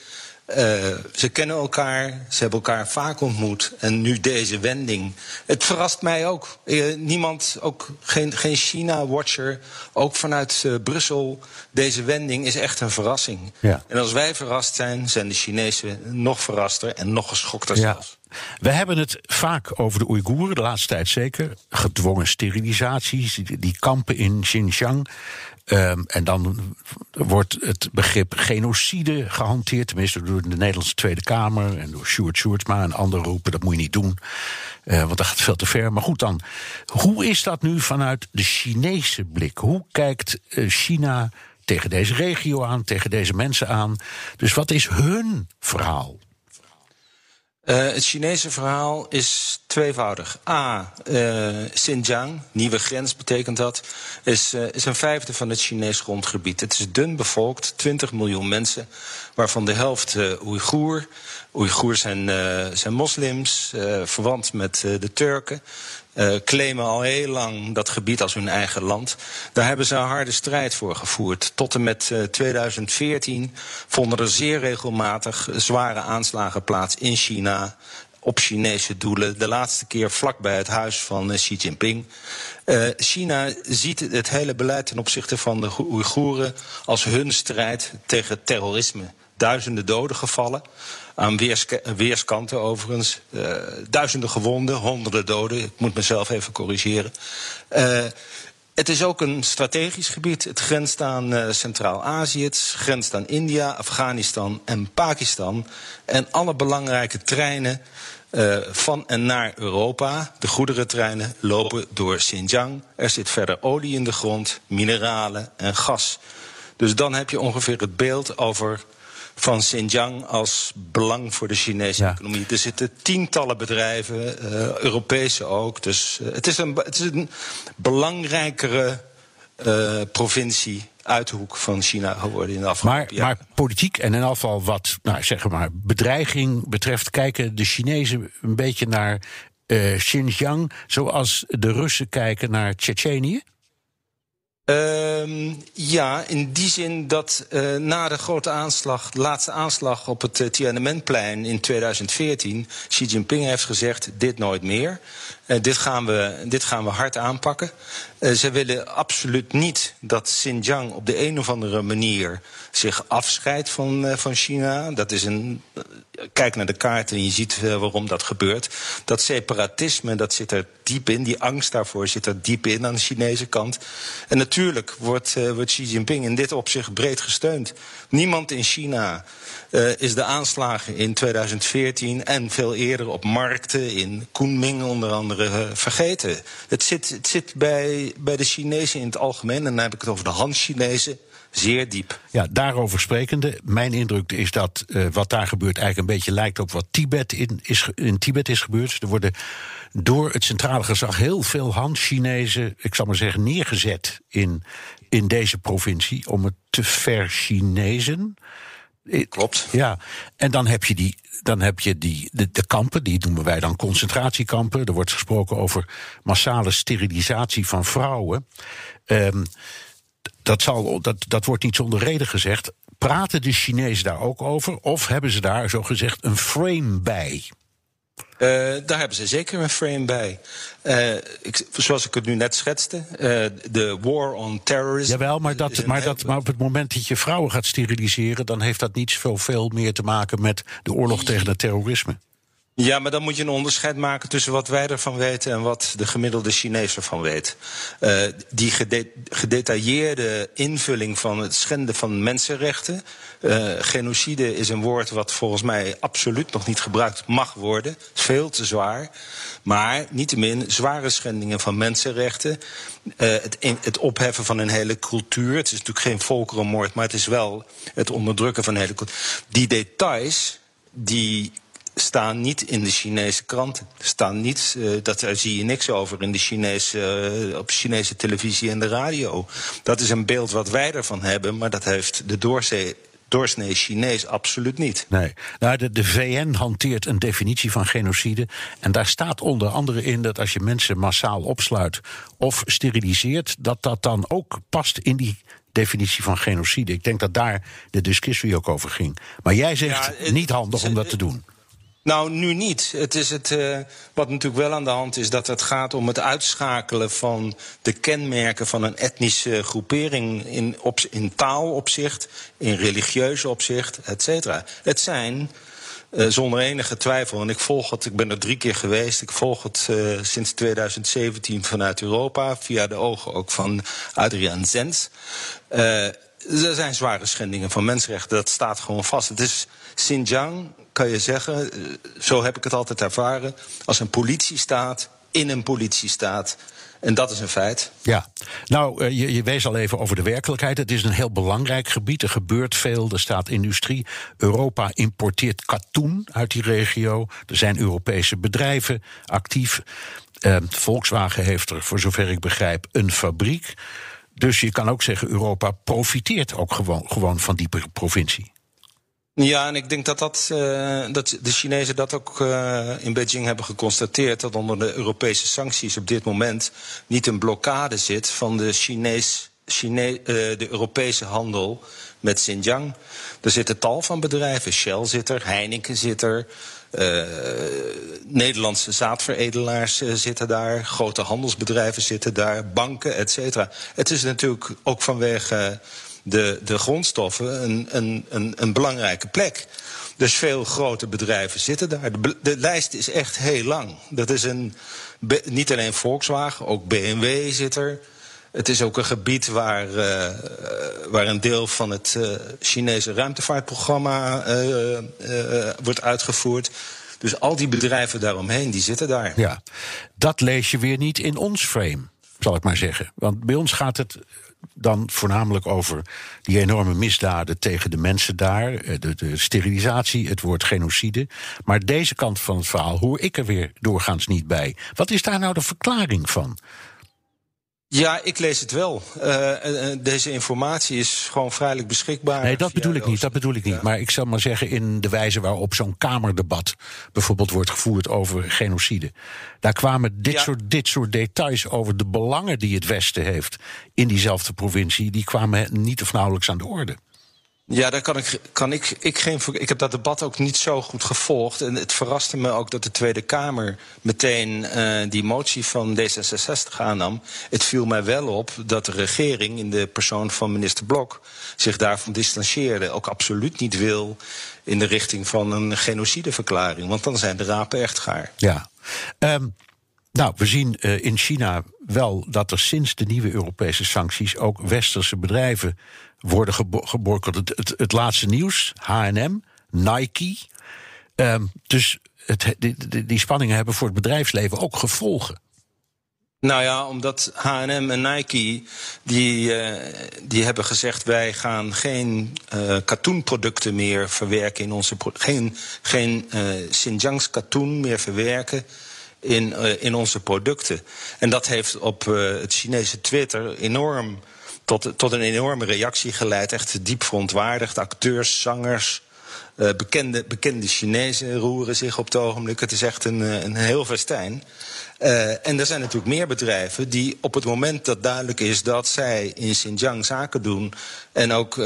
Eh, ze kennen elkaar, ze hebben elkaar vaak ontmoet. En nu deze wending. Het verrast mij ook. Eh, niemand, ook geen, geen China-watcher, ook vanuit eh, Brussel. Deze wending is echt een verrassing. Ja. En als wij verrast zijn, zijn de Chinezen nog verraster en nog geschokter Ja. zelfs. We hebben het vaak over de Oeigoeren, de laatste tijd zeker. Gedwongen sterilisaties, die kampen in Xinjiang. Ehm, en dan wordt het begrip genocide gehanteerd. Tenminste door de Nederlandse Tweede Kamer en door Sjoerd Sjoerdsma en anderen roepen... dat moet je niet doen, eh, want dat gaat veel te ver. Maar goed dan, hoe is dat nu vanuit de Chinese blik? Hoe kijkt eh, China tegen deze regio aan, tegen deze mensen aan? Dus wat is hun verhaal? Eh, het Chinese verhaal is tweevoudig. A, eh, Xinjiang, nieuwe grens betekent dat, is, eh, is een vijfde van het Chinees grondgebied. Het is dun bevolkt, 20 miljoen mensen, waarvan de helft Oeigoer. Oeigoers zijn, zijn moslims, verwant met de Turken. Eh, claimen al heel lang dat gebied als hun eigen land. Daar hebben ze een harde strijd voor gevoerd. Tot en met eh, 2014 vonden er zeer regelmatig zware aanslagen plaats in China op Chinese doelen. De laatste keer vlakbij het huis van eh, Xi Jinping. Eh, China ziet het hele beleid ten opzichte van de Go- Oeigoeren als hun strijd tegen terrorisme. Duizenden doden gevallen. Aan weerska- weerskanten overigens. Eh, duizenden gewonden, honderden doden. Ik moet mezelf even corrigeren. Eh, het is ook een strategisch gebied. Het grenst aan eh, Centraal-Azië, het grenst aan India, Afghanistan en Pakistan. En alle belangrijke treinen van en naar Europa, de goederentreinen, lopen door Xinjiang. Er zit verder olie in de grond, mineralen en gas. Dus dan heb je ongeveer het beeld over van Xinjiang als belang voor de Chinese Ja. economie. Er zitten tientallen bedrijven, eh, Europese ook. Dus eh, het, is een, het is een belangrijkere eh, provincie uit de hoek van China geworden in de Maar, afgelopen jaren. maar politiek en in geval wat nou, zeg maar, bedreiging betreft, kijken de Chinezen een beetje naar Xinjiang, zoals de Russen kijken naar Tsjetsjenië? Ehm, ja, in die zin dat eh, na de grote aanslag, de laatste aanslag op het uh, Tiananmenplein in 2014, Xi Jinping heeft gezegd: dit nooit meer. Uh, dit, gaan we, dit gaan we hard aanpakken. Uh, ze willen absoluut niet dat Xinjiang op de een of andere manier zich afscheidt van, uh, van China. Dat is een. Kijk naar de kaart en je ziet waarom dat gebeurt. Dat separatisme, dat zit er diep in. Die angst daarvoor zit er diep in aan de Chinese kant. En natuurlijk wordt, wordt Xi Jinping in dit opzicht breed gesteund. Niemand in China is de aanslagen in 2014 en veel eerder op markten in Kunming onder andere uh, vergeten. Het zit, het zit bij, bij de Chinezen in het algemeen, en dan heb ik het over de Han-Chinezen. Zeer diep. Ja, daarover sprekende. Mijn indruk is dat uh, wat daar gebeurt eigenlijk een beetje lijkt op wat Tibet in, is, in Tibet is gebeurd. Er worden door het centrale gezag heel veel Han-Chinezen, ik zal maar zeggen, neergezet in, in deze provincie om het te ver-Chinezen. Klopt. Ja, en dan heb je die. Dan heb je die, de, kampen, die noemen wij dan concentratiekampen. Er wordt gesproken over massale sterilisatie van vrouwen. Um, dat, zal, dat, dat wordt niet zonder reden gezegd. Praten de Chinezen daar ook over? Of hebben ze daar zo gezegd een frame bij? Uh, daar hebben ze zeker een frame bij. Uh, ik, zoals ik het nu net schetste, uh, de war on terrorism. Jawel, maar, dat, maar, dat, maar op het moment dat je vrouwen gaat steriliseren, dan heeft dat niet zoveel meer te maken met de oorlog tegen het terrorisme. Ja, maar dan moet je een onderscheid maken tussen wat wij ervan weten en wat de gemiddelde Chinees ervan weet. Uh, die gede gedetailleerde invulling van het schenden van mensenrechten. Uh, genocide is een woord wat volgens mij absoluut nog niet gebruikt mag worden. Veel te zwaar. Maar niettemin zware schendingen van mensenrechten. Uh, het, het, opheffen van een hele cultuur. Het is natuurlijk geen volkerenmoord, maar het is wel het onderdrukken van een hele cultuur. Die details die staan niet in de Chinese kranten. Staan niet, uh, dat, daar zie je niks over in de Chinese, uh, op Chinese televisie en de radio. Dat is een beeld wat wij ervan hebben, maar dat heeft de doorzee doorsnee Chinees absoluut niet. Nee. Nou, de, de VN hanteert een definitie van genocide. En daar staat onder andere in dat als je mensen massaal opsluit of steriliseert, dat dat dan ook past in die definitie van genocide. Ik denk dat daar de discussie ook over ging. Maar jij zegt ja, het, niet handig om dat te doen. Nou, nu niet. Het is het, uh, wat natuurlijk wel aan de hand is, dat het gaat om het uitschakelen van de kenmerken van een etnische groepering in, in taalopzicht, in religieuze opzicht, et cetera. Het zijn uh, zonder enige twijfel, en ik volg het, ik ben er drie keer geweest, ik volg het uh, sinds 2017 vanuit Europa, via de ogen ook van Adriaan Zens. Er zijn zware schendingen van mensenrechten, dat staat gewoon vast. Het is Xinjiang kan je zeggen, eh, zo heb ik het altijd ervaren, als een politiestaat in een politiestaat. En dat is een feit. Ja, nou, eh, je, je, wees al even over de werkelijkheid. Het is een heel belangrijk gebied. Er gebeurt veel. Er staat industrie. Europa importeert katoen uit die regio. Er zijn Europese bedrijven actief. Uh, Volkswagen heeft er, voor zover ik begrijp, een fabriek. Dus je kan ook zeggen, Europa profiteert ook gewoon, gewoon van die provincie. Ja, en ik denk dat, dat, uh, dat de Chinezen dat ook uh, in Beijing hebben geconstateerd. Dat onder de Europese sancties op dit moment niet een blokkade zit van de, Chinees, Chine uh, de Europese handel met Xinjiang. Er zitten tal van bedrijven. Shell zit er, Heineken zit er. Nederlandse zaadveredelaars zitten daar. Grote handelsbedrijven zitten daar. Banken, et cetera. Het is natuurlijk ook vanwege de, de grondstoffen een, een, een, een belangrijke plek. Dus veel grote bedrijven zitten daar. De, de, lijst is echt heel lang. Dat is een, niet alleen Volkswagen, ook BMW zit er. Het is ook een gebied waar, uh, waar een deel van het uh, Chinese ruimtevaartprogramma uh, wordt uitgevoerd. Dus al die bedrijven daaromheen, die zitten daar. Ja, dat lees je weer niet in ons frame, zal ik maar zeggen. Want bij ons gaat het dan voornamelijk over die enorme misdaden tegen de mensen daar, eh, de, de, sterilisatie, het woord genocide. Maar deze kant van het verhaal hoor ik er weer doorgaans niet bij. Wat is daar nou de verklaring van? Ja, ik lees het wel. Uh, deze informatie is gewoon vrijelijk beschikbaar. Nee, dat bedoel ik niet. Dat bedoel ik niet. Maar ik zal maar zeggen, in de wijze waarop zo'n Kamerdebat bijvoorbeeld wordt gevoerd over genocide. Daar kwamen dit, soort, dit soort details over de belangen die het Westen heeft in diezelfde provincie. Die kwamen niet of nauwelijks aan de orde. Ja, daar kan ik, kan ik, ik geen. Ik heb dat debat ook niet zo goed gevolgd. En het verraste me ook dat de Tweede Kamer meteen uh, die motie van D66 aannam. Het viel mij wel op dat de regering in de persoon van minister Blok zich daarvan distancieerde. Ook absoluut niet wil in de richting van een genocideverklaring. Want dan zijn de rapen echt gaar. Ja. Um, nou, we zien uh, in China wel dat er sinds de nieuwe Europese sancties ook westerse bedrijven worden geboycott. Het, het, het, laatste nieuws, H&M, Nike. Um, dus het, die, spanningen hebben voor het bedrijfsleven ook gevolgen. Nou ja, omdat H&M en Nike die, uh, die hebben gezegd wij gaan geen katoenproducten meer verwerken in onze geen geen uh, Xinjiang's katoen meer verwerken in, in onze producten. En dat heeft op het Chinese Twitter enorm tot, tot een enorme reactie geleid. Echt diep verontwaardigd. Acteurs, zangers, uh, bekende, bekende Chinezen roeren zich op het ogenblik. Het is echt een, eh, een heel festijn. Uh, en er zijn natuurlijk meer bedrijven die op het moment dat duidelijk is dat zij in Xinjiang zaken doen en ook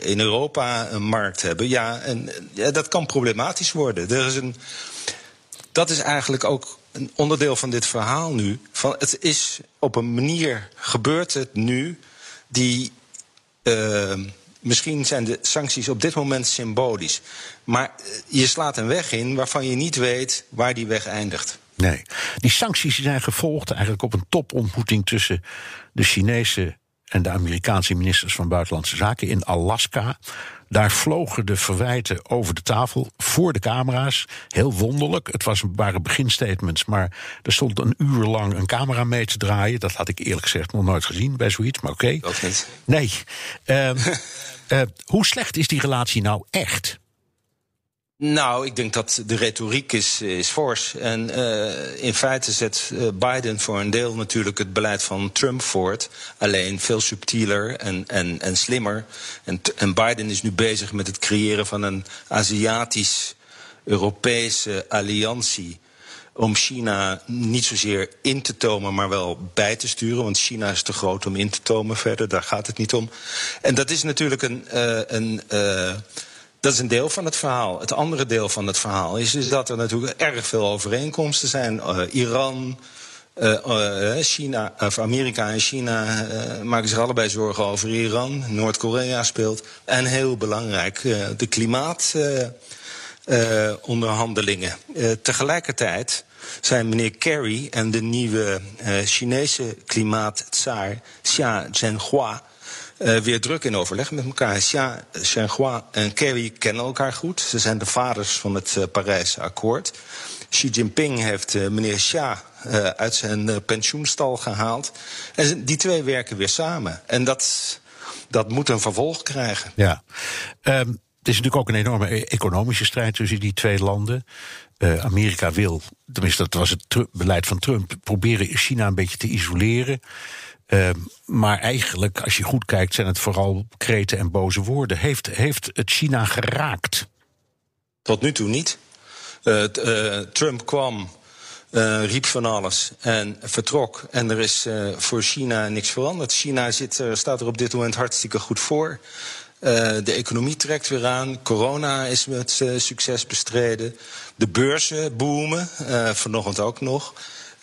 in Europa een markt hebben, ja, en, ja, dat kan problematisch worden. Er is een, dat is eigenlijk ook een onderdeel van dit verhaal nu. Van, het is op een manier gebeurt het nu die, uh, misschien zijn de sancties op dit moment symbolisch. Maar eh, je slaat een weg in waarvan je niet weet waar die weg eindigt. Nee, die sancties zijn gevolgd eigenlijk op een topontmoeting tussen de Chinese en de Amerikaanse ministers van Buitenlandse Zaken in Alaska. Daar vlogen de verwijten over de tafel voor de camera's. Heel wonderlijk. Het was, waren beginstatements, maar er stond een uur lang een camera mee te draaien. Dat had ik eerlijk gezegd nog nooit gezien bij zoiets, maar oké. Dat niet. Nee. Uh, uh, hoe slecht is die relatie nou echt? Nou, ik denk dat de retoriek is, is fors. En uh, in feite zet uh, Biden voor een deel natuurlijk het beleid van Trump voort. Alleen veel subtieler en, en, en slimmer. En, en Biden is nu bezig met het creëren van een Aziatisch-Europese alliantie om China niet zozeer in te tomen, maar wel bij te sturen. Want China is te groot om in te tomen verder, daar gaat het niet om. En dat is natuurlijk een. Uh, een uh, dat is een deel van het verhaal. Het andere deel van het verhaal is, is dat er natuurlijk erg veel overeenkomsten zijn. Uh, Iran, uh, China, of Amerika en China maken zich allebei zorgen over Iran. Noord-Korea speelt. En heel belangrijk, de klimaatonderhandelingen. tegelijkertijd zijn meneer Kerry en de nieuwe Chinese klimaattsaar Xia Zhenhua uh, weer druk in overleg met elkaar. Xia en Kerry kennen elkaar goed. Ze zijn de vaders van het uh, Parijse akkoord. Xi Jinping heeft uh, meneer Xia uit zijn pensioenstal gehaald. En die twee werken weer samen. En dat, dat moet een vervolg krijgen. Ja. Um, het is natuurlijk ook een enorme e-, economische strijd tussen die twee landen. Amerika wil, tenminste dat was het beleid van Trump, proberen China een beetje te isoleren. Uh, maar eigenlijk, als je goed kijkt, zijn het vooral kreten en boze woorden. Heeft, heeft het China geraakt? Tot nu toe niet. Uh, uh, Trump kwam, riep van alles en vertrok. En er is voor China niks veranderd. China zit, staat er op dit moment hartstikke goed voor. de economie trekt weer aan. Corona is met succes bestreden. De beurzen boomen, vanochtend ook nog.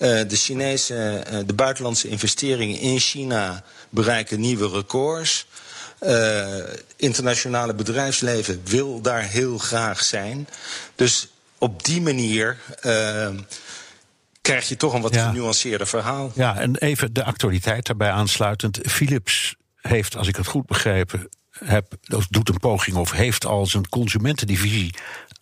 Uh, de Chinese, uh, de buitenlandse investeringen in China bereiken nieuwe records. Uh, internationale bedrijfsleven wil daar heel graag zijn. Dus op die manier krijg je toch een wat ja. genuanceerder verhaal. Ja, en even de actualiteit daarbij aansluitend. Philips heeft, als ik het goed begrepen heb, doet een poging of heeft al zijn consumentendivisie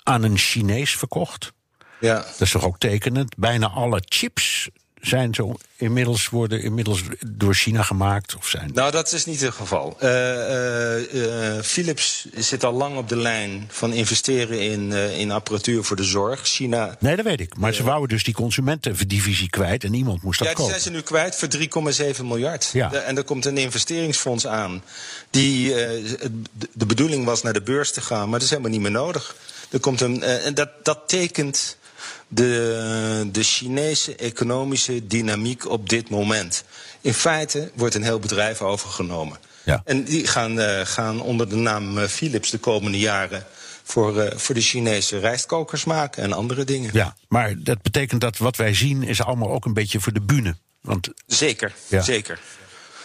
aan een Chinees verkocht. Ja. Dat is toch ook tekenend. Bijna alle chips zijn zo inmiddels worden inmiddels door China gemaakt? Of zijn... Nou, dat is niet het geval. Uh, uh, uh, Philips zit al lang op de lijn van investeren in, in apparatuur voor de zorg. China. Nee, dat weet ik. Maar ze wouden dus die consumentendivisie kwijt en niemand moest dat ja, kopen. Ja, die zijn ze nu kwijt voor 3,7 miljard. Ja. De, en er komt een investeringsfonds aan. Die, de bedoeling was naar de beurs te gaan, maar dat is helemaal niet meer nodig. Er komt een, en dat, dat tekent de, de Chinese economische dynamiek op dit moment. In feite wordt een heel bedrijf overgenomen. Ja. En die gaan, uh, gaan onder de naam uh, Philips de komende jaren voor, uh, voor de Chinese rijstkokers maken en andere dingen. Ja, maar dat betekent dat wat wij zien is allemaal ook een beetje voor de bühne. Want, zeker, ja. zeker.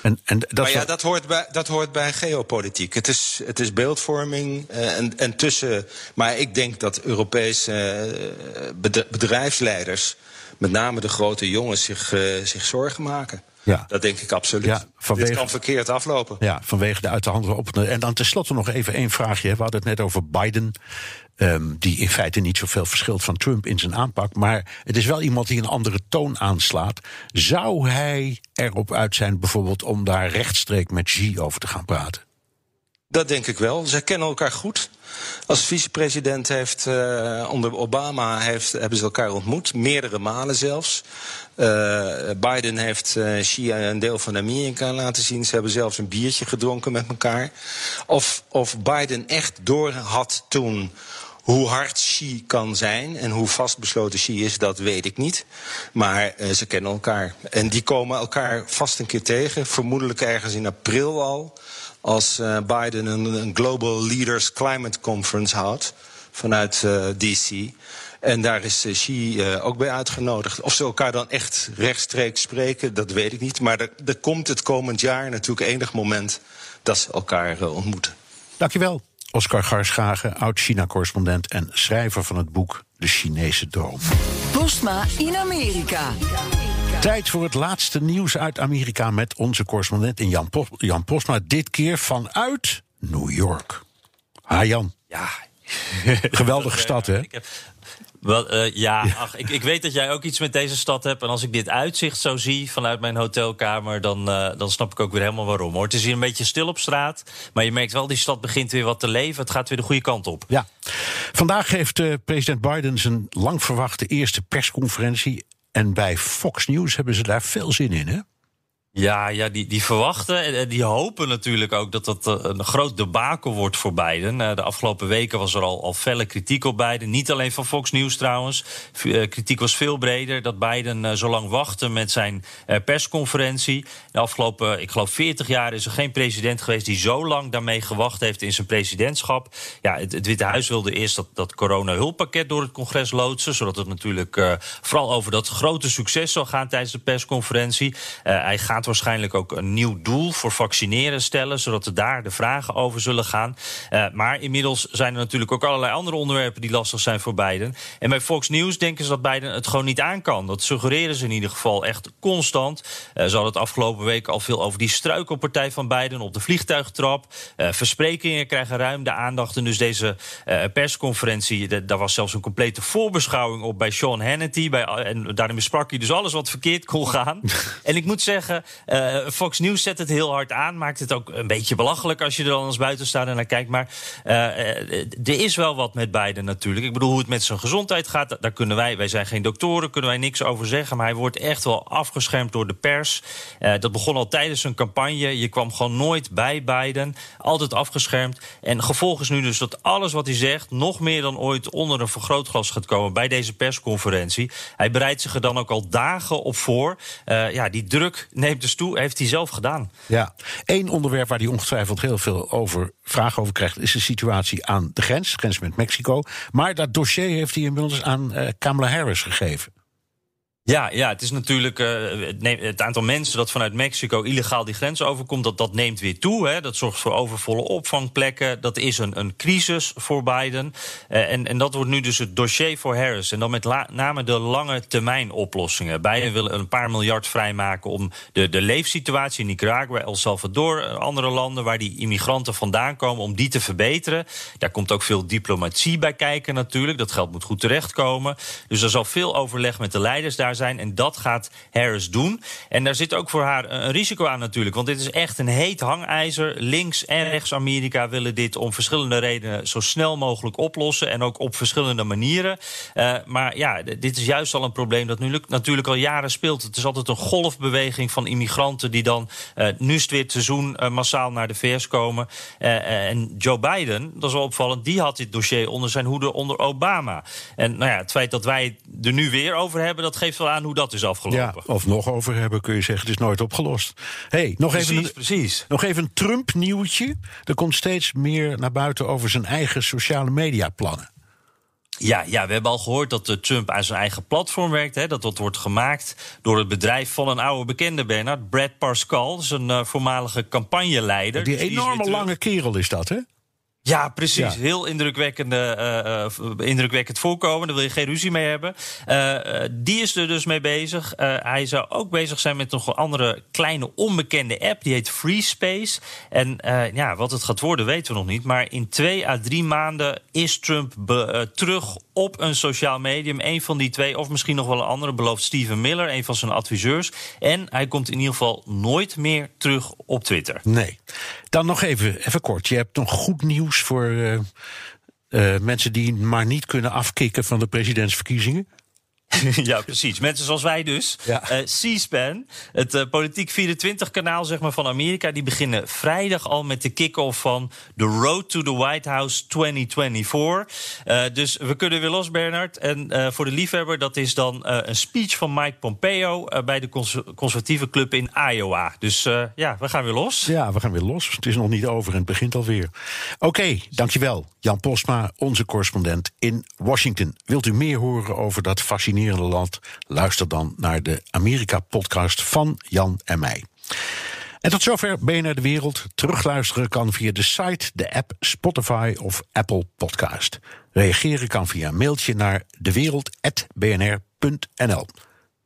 En, en dat maar ja, dat hoort, bij, dat hoort bij geopolitiek. Het is, het is beeldvorming uh, en, en tussen. Maar ik denk dat Europese uh, bedrijfsleiders, met name de grote jongens, zich, uh, zich zorgen maken. Ja. Dat denk ik absoluut. Ja, vanwege, Dit kan verkeerd aflopen. Ja, vanwege de uit de hand op. En dan tenslotte nog even één vraagje. We hadden het net over Biden. Um, die in feite niet zoveel verschilt van Trump in zijn aanpak. Maar het is wel iemand die een andere toon aanslaat. Zou hij erop uit zijn, bijvoorbeeld, om daar rechtstreeks met Xi over te gaan praten? Dat denk ik wel. Zij kennen elkaar goed. Als vicepresident heeft uh, onder Obama heeft, hebben ze elkaar ontmoet, meerdere malen zelfs. Uh, Biden heeft uh, Xi een deel van Amerika laten zien. Ze hebben zelfs een biertje gedronken met elkaar. Of, of Biden echt door had toen hoe hard Xi kan zijn en hoe vastbesloten Xi is, dat weet ik niet. Maar uh, ze kennen elkaar. En die komen elkaar vast een keer tegen, vermoedelijk ergens in april al. Als uh, Biden een, een, Global Leaders Climate Conference houdt vanuit uh, DC. En daar is Xi ook bij uitgenodigd. Of ze elkaar dan echt rechtstreeks spreken, dat weet ik niet. Maar er, er komt het komend jaar natuurlijk enig moment dat ze elkaar ontmoeten. Dankjewel. Oscar Garschagen, oud-China-correspondent en schrijver van het boek De Chinese Droom. Postma in Amerika. Tijd voor het laatste nieuws uit Amerika met onze correspondent in Jan, Pos Jan Posma. Dit keer vanuit New York. Ha Jan. Ja. Geweldige stad, hè? Ik heb, wel, uh, ja, ach, ik, ik weet dat jij ook iets met deze stad hebt. En als ik dit uitzicht zo zie vanuit mijn hotelkamer, dan, uh, dan snap ik ook weer helemaal waarom. Hoor. Het is hier een beetje stil op straat. Maar je merkt wel, die stad begint weer wat te leven. Het gaat weer de goede kant op. Ja. Vandaag geeft uh, president Biden zijn lang verwachte eerste persconferentie. En bij Fox News hebben ze daar veel zin in, hè? Ja, ja die, die verwachten en die hopen natuurlijk ook dat dat eh, een groot debakel wordt voor Biden. Eh, de afgelopen weken was er al, al felle kritiek op Biden. Niet alleen van Fox News trouwens. Eh, kritiek was veel breder dat Biden zo lang wachtte met zijn persconferentie. De afgelopen, ik geloof, 40 jaar is er geen president geweest die zo lang daarmee gewacht heeft in zijn presidentschap. Ja, het, het Witte Huis wilde eerst dat, dat corona-hulppakket door het congres loodsen. Zodat het natuurlijk vooral over dat grote succes zal gaan tijdens de persconferentie. hij gaat waarschijnlijk ook een nieuw doel voor vaccineren stellen, zodat er daar de vragen over zullen gaan. Uh, maar inmiddels zijn er natuurlijk ook allerlei andere onderwerpen die lastig zijn voor Biden. En bij Fox News denken ze dat Biden het gewoon niet aan kan. Dat suggereren ze in ieder geval echt constant. Uh, ze hadden het afgelopen week al veel over die struikelpartij van Biden op de vliegtuigtrap. Uh, versprekingen krijgen ruim de aandacht. En dus deze persconferentie, de, daar was zelfs een complete voorbeschouwing op bij Sean Hannity. Bij, en daarin besprak hij dus alles wat verkeerd kon gaan. en ik moet zeggen, uh, Fox News zet het heel hard aan. Maakt het ook een beetje belachelijk als je er dan als buitenstaander naar kijkt. Maar uh, er is wel wat met Biden natuurlijk. Ik bedoel, hoe het met zijn gezondheid gaat, daar kunnen wij, wij zijn geen doktoren, kunnen wij niks over zeggen. Maar hij wordt echt wel afgeschermd door de pers. Dat begon al tijdens zijn campagne. Je kwam gewoon nooit bij Biden. Altijd afgeschermd. En gevolg is nu dus dat alles wat hij zegt, nog meer dan ooit onder een vergrootglas gaat komen bij deze persconferentie. Hij bereidt zich er dan ook al dagen op voor. ja, die druk neemt dus toe, heeft hij zelf gedaan. Ja, één onderwerp waar hij ongetwijfeld heel veel over vragen over krijgt, is de situatie aan de grens, grens met Mexico. Maar dat dossier heeft hij inmiddels aan uh, Kamala Harris gegeven. Ja, ja, het is natuurlijk uh, het aantal mensen dat vanuit Mexico illegaal die grens overkomt, dat, dat neemt weer toe. Hè. Dat zorgt voor overvolle opvangplekken. Dat is een, een crisis voor Biden. Uh, en, en dat wordt nu dus het dossier voor Harris. En dan met name de lange termijn oplossingen. Biden wil een paar miljard vrijmaken om de, de leefsituatie in Nicaragua, El Salvador, andere landen waar die immigranten vandaan komen, om die te verbeteren. Daar komt ook veel diplomatie bij kijken natuurlijk. Dat geld moet goed terechtkomen. Dus er zal veel overleg met de leiders daar zijn. En dat gaat Harris doen. En daar zit ook voor haar een risico aan natuurlijk. Want dit is echt een heet hangijzer. Links en rechts Amerika willen dit om verschillende redenen zo snel mogelijk oplossen. En ook op verschillende manieren. Uh, maar ja, dit is juist al een probleem dat nu natuurlijk al jaren speelt. Het is altijd een golfbeweging van immigranten die dan uh, nu het weer seizoen uh, massaal naar de VS komen. en Joe Biden, dat is wel opvallend, die had dit dossier onder zijn hoede onder Obama. En nou ja, het feit dat wij er nu weer over hebben, dat geeft wel aan hoe dat is afgelopen. Ja, of nog over hebben, kun je zeggen, het is nooit opgelost. hey, nog precies, even een, precies. Nog even een Trump-nieuwtje. Er komt steeds meer naar buiten over zijn eigen sociale media-plannen. Ja, ja, we hebben al gehoord dat Trump aan zijn eigen platform werkt. Hè, dat dat wordt gemaakt door het bedrijf van een oude bekende, Bernard. Brad Pascal, zijn uh, voormalige campagneleider. Die dus enorme lange kerel is dat, hè? Ja, precies. Ja. Heel indrukwekkende, uh, uh, indrukwekkend voorkomen. Daar wil je geen ruzie mee hebben. Uh, die is er dus mee bezig. hij zou ook bezig zijn met nog een andere kleine onbekende app. Die heet Free Space. En ja, wat het gaat worden weten we nog niet. Maar in twee à drie maanden is Trump terug op een sociaal medium. Een van die twee, of misschien nog wel een andere, belooft Steven Miller, een van zijn adviseurs. En hij komt in ieder geval nooit meer terug op Twitter. Nee. Dan nog even, even kort. Je hebt nog goed nieuws voor uh, uh, mensen die maar niet kunnen afkicken van de presidentsverkiezingen. ja, precies. Mensen zoals wij dus. Ja. Uh, C-SPAN, het uh, Politiek 24-kanaal zeg maar, van Amerika... die beginnen vrijdag al met de kick-off van... The Road to the White House 2024. Uh, dus we kunnen weer los, Bernard. En voor de liefhebber, dat is dan een speech van Mike Pompeo... bij de cons conservatieve club in Iowa. Dus ja, we gaan weer los. Ja, we gaan weer los. Het is nog niet over en het begint alweer. Oké, okay, dankjewel. Jan Posma, onze correspondent in Washington. Wilt u meer horen over dat fascinerende land? Luister dan naar de Amerika-podcast van Jan en mij. En tot zover BNR De Wereld. Terugluisteren kan via de site, de app, Spotify of Apple Podcast. Reageren kan via een mailtje naar dewereld.bnr.nl.